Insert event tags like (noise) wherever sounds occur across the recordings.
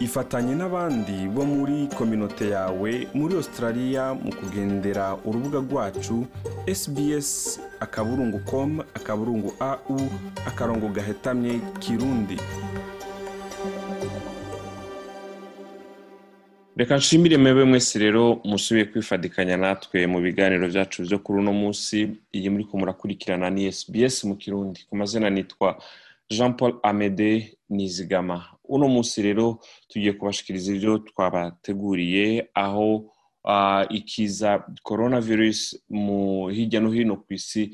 ifatanye n'abandi bo muri kominote yawe muri australia mu kugendera urubuga rwacu sbs akaburungu com akaburungu au akarongo gahetamye kirundi. Reka nshimire mwebwe mwese rero musubiye kwifadikanya natwe mu biganiro byacu byo kuri uno munsi. Iyi muri ko murakurikirana ni sbs mu kirundi. Ku mazina nitwa jean paul amede nizigama. Uno munsi rero tugiye kubashikiriza ibyo twabateguriye aho ikiza corona virus mu hirya no hino ku isi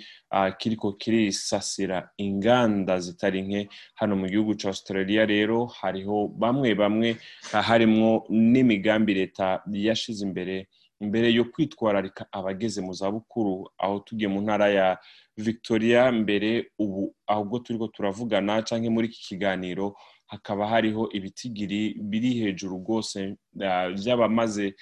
kiriko kirisasira inganda zitari nke. Hano mu gihugu cya australia rero hariho bamwe bamwe harimwo n'imigambi leta yashize imbere imbere yo kwitwararika abageze mu zabukuru aho tugiye mu ntara ya victoria. Mbere ubu ahubwo turiko turavugana cyangwa muri iki kiganiro hakaba hariho ibitigiri biri hejuru rwose by'abamaze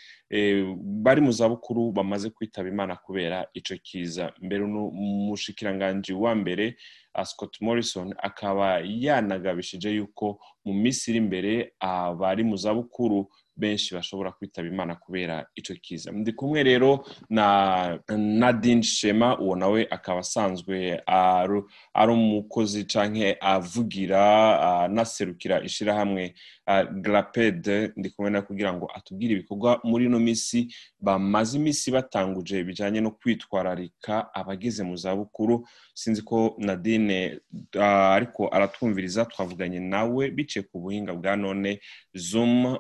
bari mu zabukuru bamaze kwitaba imana kubera icyo kiza. Mbere umushikiranganji wa mbere Scott Morrison akaba yanagabishije yuko mu minsi iri imbere abari mu zabukuru benshi bashobora kwitaba imana kubera icyo kiza. Ndi kumwe rero na nadine shema uwo nawe akaba asanzwe ari umukozi cyangwa avugira anaserukira ishyirahamwe garapede ndi kumwe na kugira ngo atubwire ibikorwa muri ino minsi bamaze iminsi batanguje bijyanye no kwitwararika abageze mu zabukuru. Sinzi ko nadine ariko aratwumviriza twavuganye nawe biciye ku buhinga bwa none. Zoom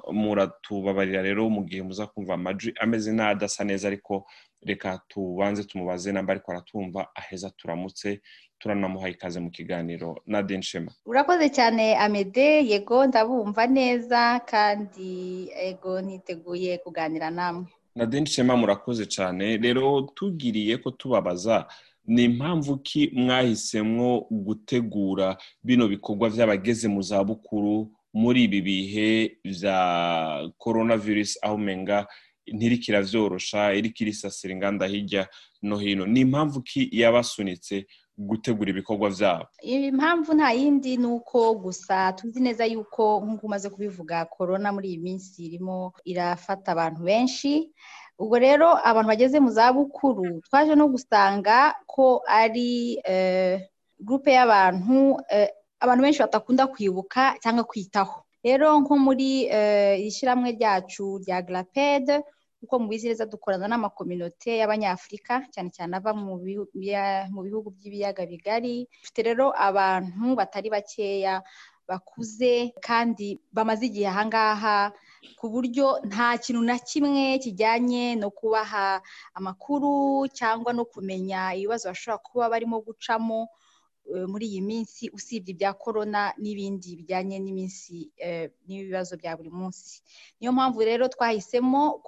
muratubabarira rero mu gihe muza kumva amajwi ameze n'adasa neza ariko reka tubanze tumubaze namba ariko aratwumva aheza turamutse turanamuhaye ikaze mu kiganiro. Na denshema urakoze cyane amede yego ndabumva neza kandi yego niteguye kuganira namwe. Na denshema murakoze cyane. Rero tugiriye ko tubabaza ni impamvu ki mwahisemwo gutegura bino bikorwa by'abageze mu zabukuru muri ibi bihe bya korona virusi aho umenga ntirikira byorosha iriko irisasira inganda hirya no hino. Ni impamvu ki yabasunitse gutegura ibikorwa byabo impamvu nta yindi ni uko gusa. Tuzi neza yuko nk'uko umaze kubivuga korona muri iyi minsi irimo irafata abantu benshi. Ubwo rero abantu bageze mu zabukuru twaje no gusanga ko ari gurupe y'abantu abantu benshi batakunda kwibuka cyangwa kwitaho rero nko muri ishyirahamwe ryacu rya garapede kuko mubizi neza dukorana n'amakominote y'abanyafurika cyane cyane ava mu bihugu by'ibiyaga bigari. Dufite rero abantu batari bakeya bakuze kandi bamaze igihe ahangaha ku buryo nta kintu na kimwe kijyanye no kubaha amakuru cyangwa no kumenya ibibazo bashobora kuba barimo gucamo. Muri iyi minsi usibye ibya korona n'ibindi bijyanye n'iminsi n'ibibazo bya buri munsi. Niyo mpamvu rero twahisemo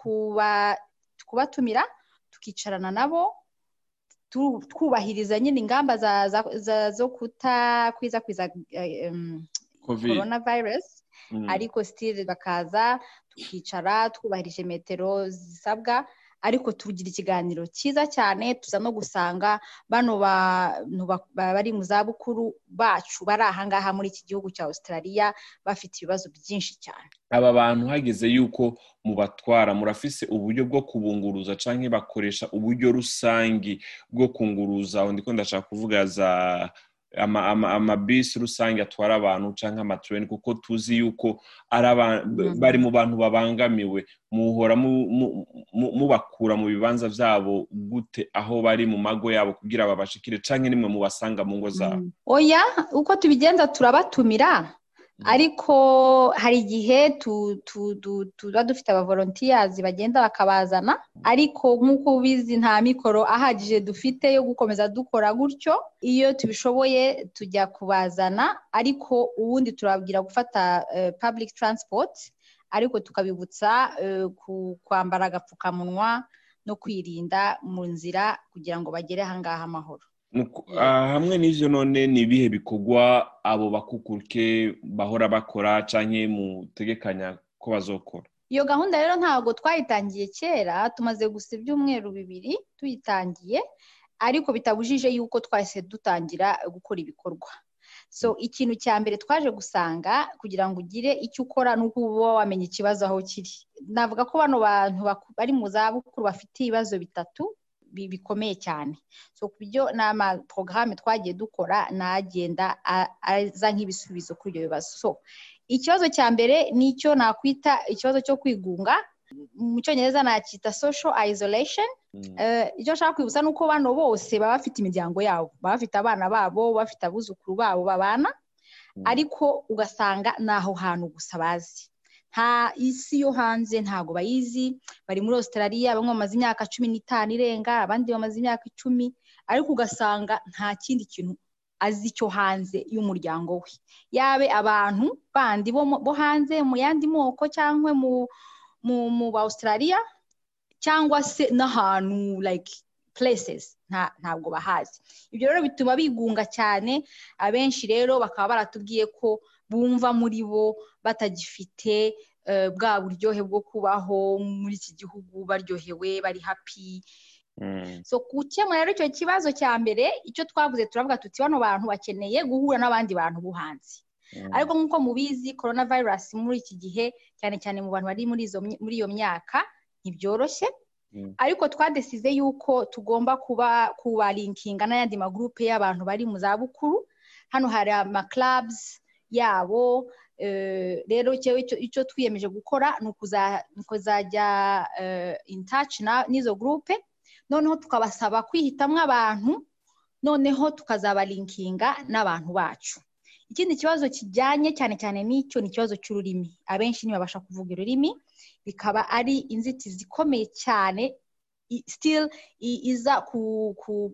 kubatumira tukicarana nabo twubahiriza nyine ingamba zo kutakwiza korona virusi ariko sitire bakaza tukicara twubahirije metero zisabwa. Ariko tugira ikiganiro cyiza cyane tuza no gusanga bano bari mu zabukuru bacu bari ahangaha muri iki gihugu cya australia bafite ibibazo byinshi cyane. Aba bantu hageze yuko mubatwara murafise uburyo bwo kubunguruza cyangwa bakoresha uburyo rusange bwo kunguruza ndiko ndashaka kuvuga za amabisi rusange atwara abantu cyangwa amatureni kuko tuzi yuko bari mu bantu babangamiwe. Muhora mubakura mu bibanza byabo gute aho bari mu mago yabo kugira babashikire cyangwa nimwe mubasanga mu ngo zabo. Oya uko tubigenza turabatumira? Ariko hari igihe tuba dufite abavolontiyazi bagenda bakabazana. Ariko nk'uko ubizi nta mikoro ahagije dufite yo gukomeza dukora gutyo. Iyo tubishoboye tujya kubazana. Ariko ubundi turababwira gufata public transport. Ariko tukabibutsa kwambara agapfukamunwa no kwirinda mu nzira kugira ngo bagere ahangaha amahoro. Hamwe n'ibyo none ni ibihe bikorwa abo bakukuruke bahora bakora cyangwa mutegekanya ko bazokora? Iyo gahunda rero ntabwo twayitangiye kera tumaze gusa ibyumweru bibiri tuyitangiye ariko bitabujije yuko twahise dutangira gukora ibikorwa. So ikintu cya mbere twaje gusanga kugira ngo ugire icyo ukora ni uko uba wamenya ikibazo aho kiri. Navuga ko bano bantu bari mu zabukuru bafite ibibazo bitatu bikomeye cyane. So ku buryo ni amaporogaramu twagiye dukora nagenda aza nk'ibisubizo kuri ibyo bibazo. So ikibazo cya mbere ni icyo nakwita ikibazo cyo kwigunga. Mu cyongereza nacyita social isolation. Icyo nshaka kwibutsa ni uko bano bose baba bafite imiryango yabo. Baba bafite abana babo bafite abuzukuru babo babana. Ariko ugasanga ni aho hantu gusa bazi. Nta isi yo hanze ntabwo bayizi. Bari muri Australia bamwe bamaze imyaka cumi n'itanu irenga abandi bamaze imyaka icumi ariko ugasanga nta kindi kintu azi cyo hanze y'umuryango we. Yabe abantu bandi bo hanze mu yandi moko cyangwa mu mu ba Australia cyangwa se n'ahantu like places ntabwo bahazi. Ibyo rero bituma bigunga cyane abenshi rero bakaba baratubwiye ko bumva muri bo batagifite bwa buryohe bwo kubaho muri iki gihugu baryohewe bari happy. So gukemura rero icyo kibazo cya mbere icyo twavuze turavuga tuti bano bantu bakeneye guhura n'abandi bantu bo hanze. Ariko nk'uko mubizi korona virusi muri iki gihe cyane cyane mu bantu bari muri iyo myaka ntibyoroshye. Ariko twadesize yuko tugomba kuba kubarinkinga n'ayandi magurupe y'abantu bari mu zabukuru hano hari amakarabuzi yabo rero icyo twiyemeje gukora ni ukuzajya in touch n'izo gurupe noneho tukabasaba kwihitamo abantu noneho tukazabarinkinga n'abantu bacu. Ikindi kibazo kijyanye cyane cyane n'icyo ni ikibazo cy'ururimi. Abenshi ntibabasha kuvuga ururimi bikaba ari inzitizi ikomeye cyane still iza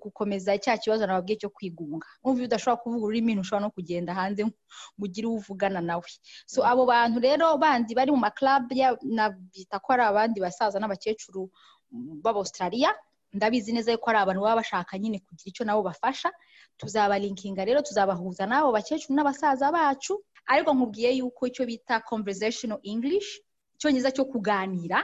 gukomeza cya kibazo nababwiye cyo kwigunga. Nk'ubu udashobora kuvuga ururimi ntushobora no kugenda hanze ngo ugire uwo uvugana nawe. So abo bantu rero bandi bari mu makarabu bita ko ari abandi basaza n'abakecuru b'abaustraliya ndabizi neza ko ari abantu baba bashaka nyine kugira icyo nabo bafasha. Tuzabalinkinga rero tuzabahuza n'abo bakecuru n'abasaza bacu. Ariko nkubwiye yuko icyo bita conversational english icyongereza cyo kuganira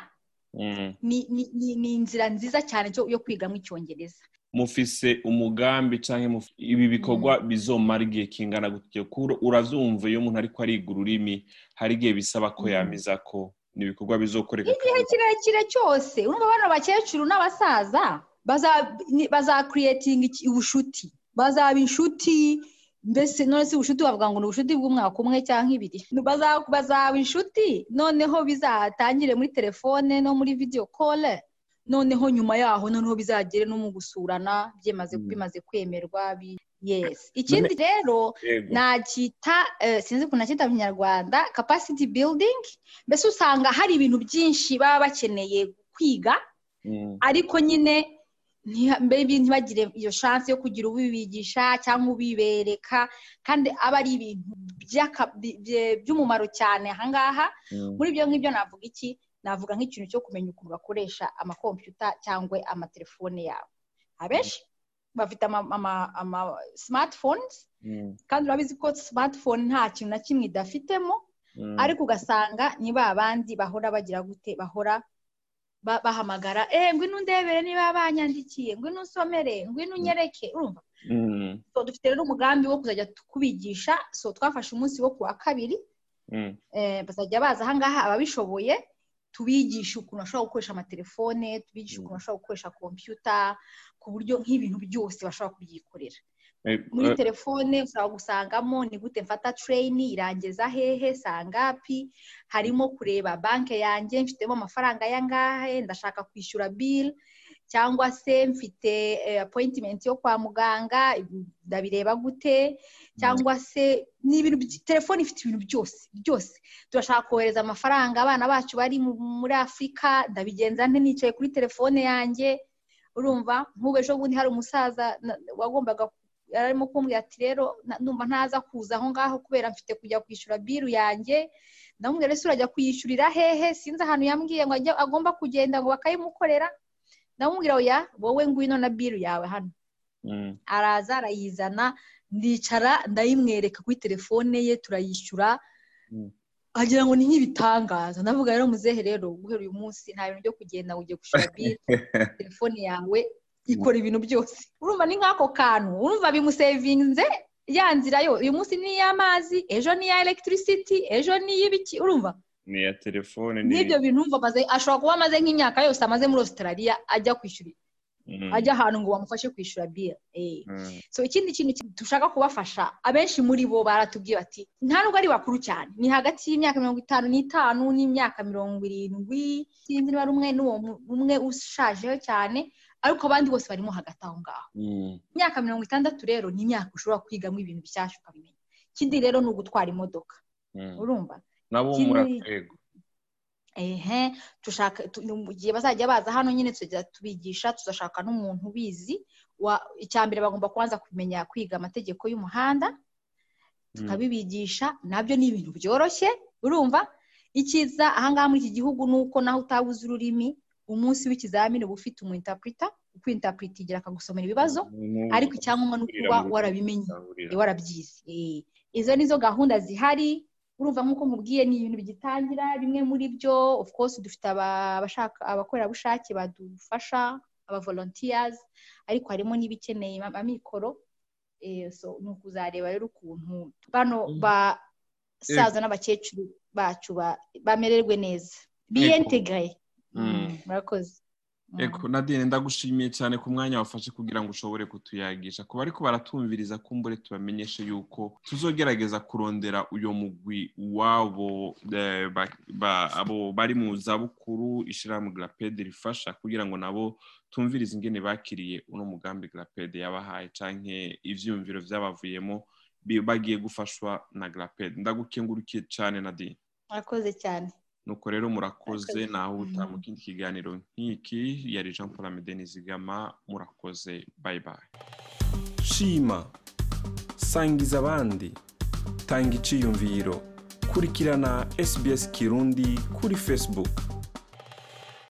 ni inzira nziza cyane yo kwigamo icyongereza. Mufise umugambi cyangwa ibi bikorwa bizomara igihe kingana gutyo urabyumva iyo umuntu ariko ariga ururimi hari igihe bisaba ko yamiza ko. Ni ibikorwa bizokoreka igihe kirekire cyose urumva bano bakecuru n'abasaza bazakiriyetinga ubushuti bazaba inshuti mbese none si ubushuti bavuga ngo ni ubushuti bw'umwaka umwe cyangwa ibiri? Bazaba inshuti? Noneho bizatangire muri telefone no muri videwo kole noneho nyuma yaho noneho bizagere no mu gusurana bimaze kwemerwa yesi ikindi rero nacyita sinzi ukuntu nacyita mu kinyarwanda capacity building? Mbese usanga hari ibintu byinshi baba bakeneye kwiga? Ariko nyine ntibagire iyo shansi yo kugira ubibigisha cyangwa ubibereka kandi aba ari ibintu by'umumaro cyane. Ahangaha muri ibyo ngibyo navuga iki? Navuga nk'ikintu cyo kumenya ukuntu bakoresha amakompiyuta cyangwa amatelefone yabo. Abenshi bafite ama smartphones kandi urabizi ko smartphone nta kintu na kimwe idafitemo ariko ugasanga ni ba bandi bahora bagira gute bahora bahamagara eee ngwino ndebere niba banyandikiye ngwino usomere ngwino unyereke. Urumva? Dufite rero umugambi wo kuzajya kubigisha so twafashe umunsi wo kuwa kabiri bazajya baza ahangaha ababishoboye tubigisha ukuntu bashobora gukoresha amatelefone tubigisha ukuntu bashobora gukoresha kompiyuta ku buryo nk'ibintu byose bashobora kubyikorera. Muri telefone ushobora gusangamo ni gute mfata tereyini irangeza hehe sangapi? Harimo kureba banki yanjye mfitemo amafaranga y'angahe ndashaka kwishyura bili cyangwa se mfite apoyitimenti yo kwa muganga ndabireba gute? Cyangwa se ni ibintu telefone ifite ibintu byose byose. Turashaka kohereza amafaranga abana bacu bari muri afurika ndabigenza nte nicaye kuri telefone yanjye? Urumva? Nk'ubu ejo bundi hari umusaza wagombaga arimo kumbwira ati rero numva ntaza kuza aho ngaho kubera mfite kujya kwishyura biru yanjye. Ndamubwira ese urajya kuyishyurira hehe? Sinzi ahantu yambwiye ngo agomba kugenda ngo bakayimukorera. Ndamubwira oya wowe ngwino na biru yawe hano. Araza arayizana ndicara ndayimwereka kuri telefone ye turayishyura. Agira ngo ni nk'ibitangaza. Ndavuga rero muzehe rero guhera uyu munsi nta bintu byo kugenda ngo ujye gushyura biru. (laughs) Telefone yawe ikora ibintu byose. Urumva ni nk'ako kantu. Urumva bimusevinze ya nzira yo. Uyu munsi ni iy'amazi ejo ni iya electricity ejo ni iy'ibiki urumva? Ni iya telefone n'ibyo bintu amaze ashobora kuba amaze nk'imyaka yose amaze muri australia ajya kwishyura. Ajya ahantu ngo bamufashe kwishyura bill. So ikindi kintu dushaka kubafasha abenshi muri bo baratubwiye bati nta nubwo ari bakuru cyane. Ni hagati y'imyaka mirongo itanu n'itanu n'imyaka mirongo irindwi sinzi niba ari umwe n'uwo umwe ushajeho cyane ariko abandi bose barimo hagati aho ngaho. Imyaka mirongo itandatu rero ni imyaka ushobora kwigamo ibintu bishyashya ukabimenya. Ikindi rero ni ugutwara imodoka. Urumva? Nabo muratego ehe dushaka mu gihe bazajya baza hano nyine tujya tubigisha tuzashaka n'umuntu ubizi icya mbere bagomba kubanza kumenya kwiga amategeko y'umuhanda tukabibigisha na byo ni ibintu byoroshye urumva? Icyiza ahangaha muri iki gihugu ni uko naho utabuze ururimi umunsi w'ikizamini uba ufite umu intapurita ukwintapurita igira akagusomera ibibazo ariko icyangombwa ni ukuba warabimenye warabyize. Izo nizo gahunda zihari urumva nk'uko nkubwiye ni ibintu bigitangira bimwe muri byo of course dufite abakorerabushake badufasha aba volunteers ariko harimo n'ibikeneye amikoro. Ni ukuzareba rero ukuntu bano basaza n'abakecuru bacu bamererwe neza. Biyentegaye murakoze. Eko Nadine ndagushimiye cyane ku mwanya wafashe kugira ngo ushobore kutuyagisha. Kuba ariko baratumviriza kumbure tubamenyeshe yuko tuzogerageza kurondera uyo mugwi wabo abo bari mu zabukuru ishyirahamwe Grapede rifasha kugira ngo nabo tumvirize ingene bakiriye uno mugambi Grapede yabahaye canke ivyumviro vyabavuyemo bagiye gufashwa na Grapede. Ndagukengurukiye cyane Nadine. Murakoze cyane. Nuko rero murakoze naho utaha mu kindi kiganiro nk'iki yari jean paul amede nizigama murakoze bayi bayi shima sangiza abandi tanga iciyumviro kurikirana sbs kirundi kuri facebook.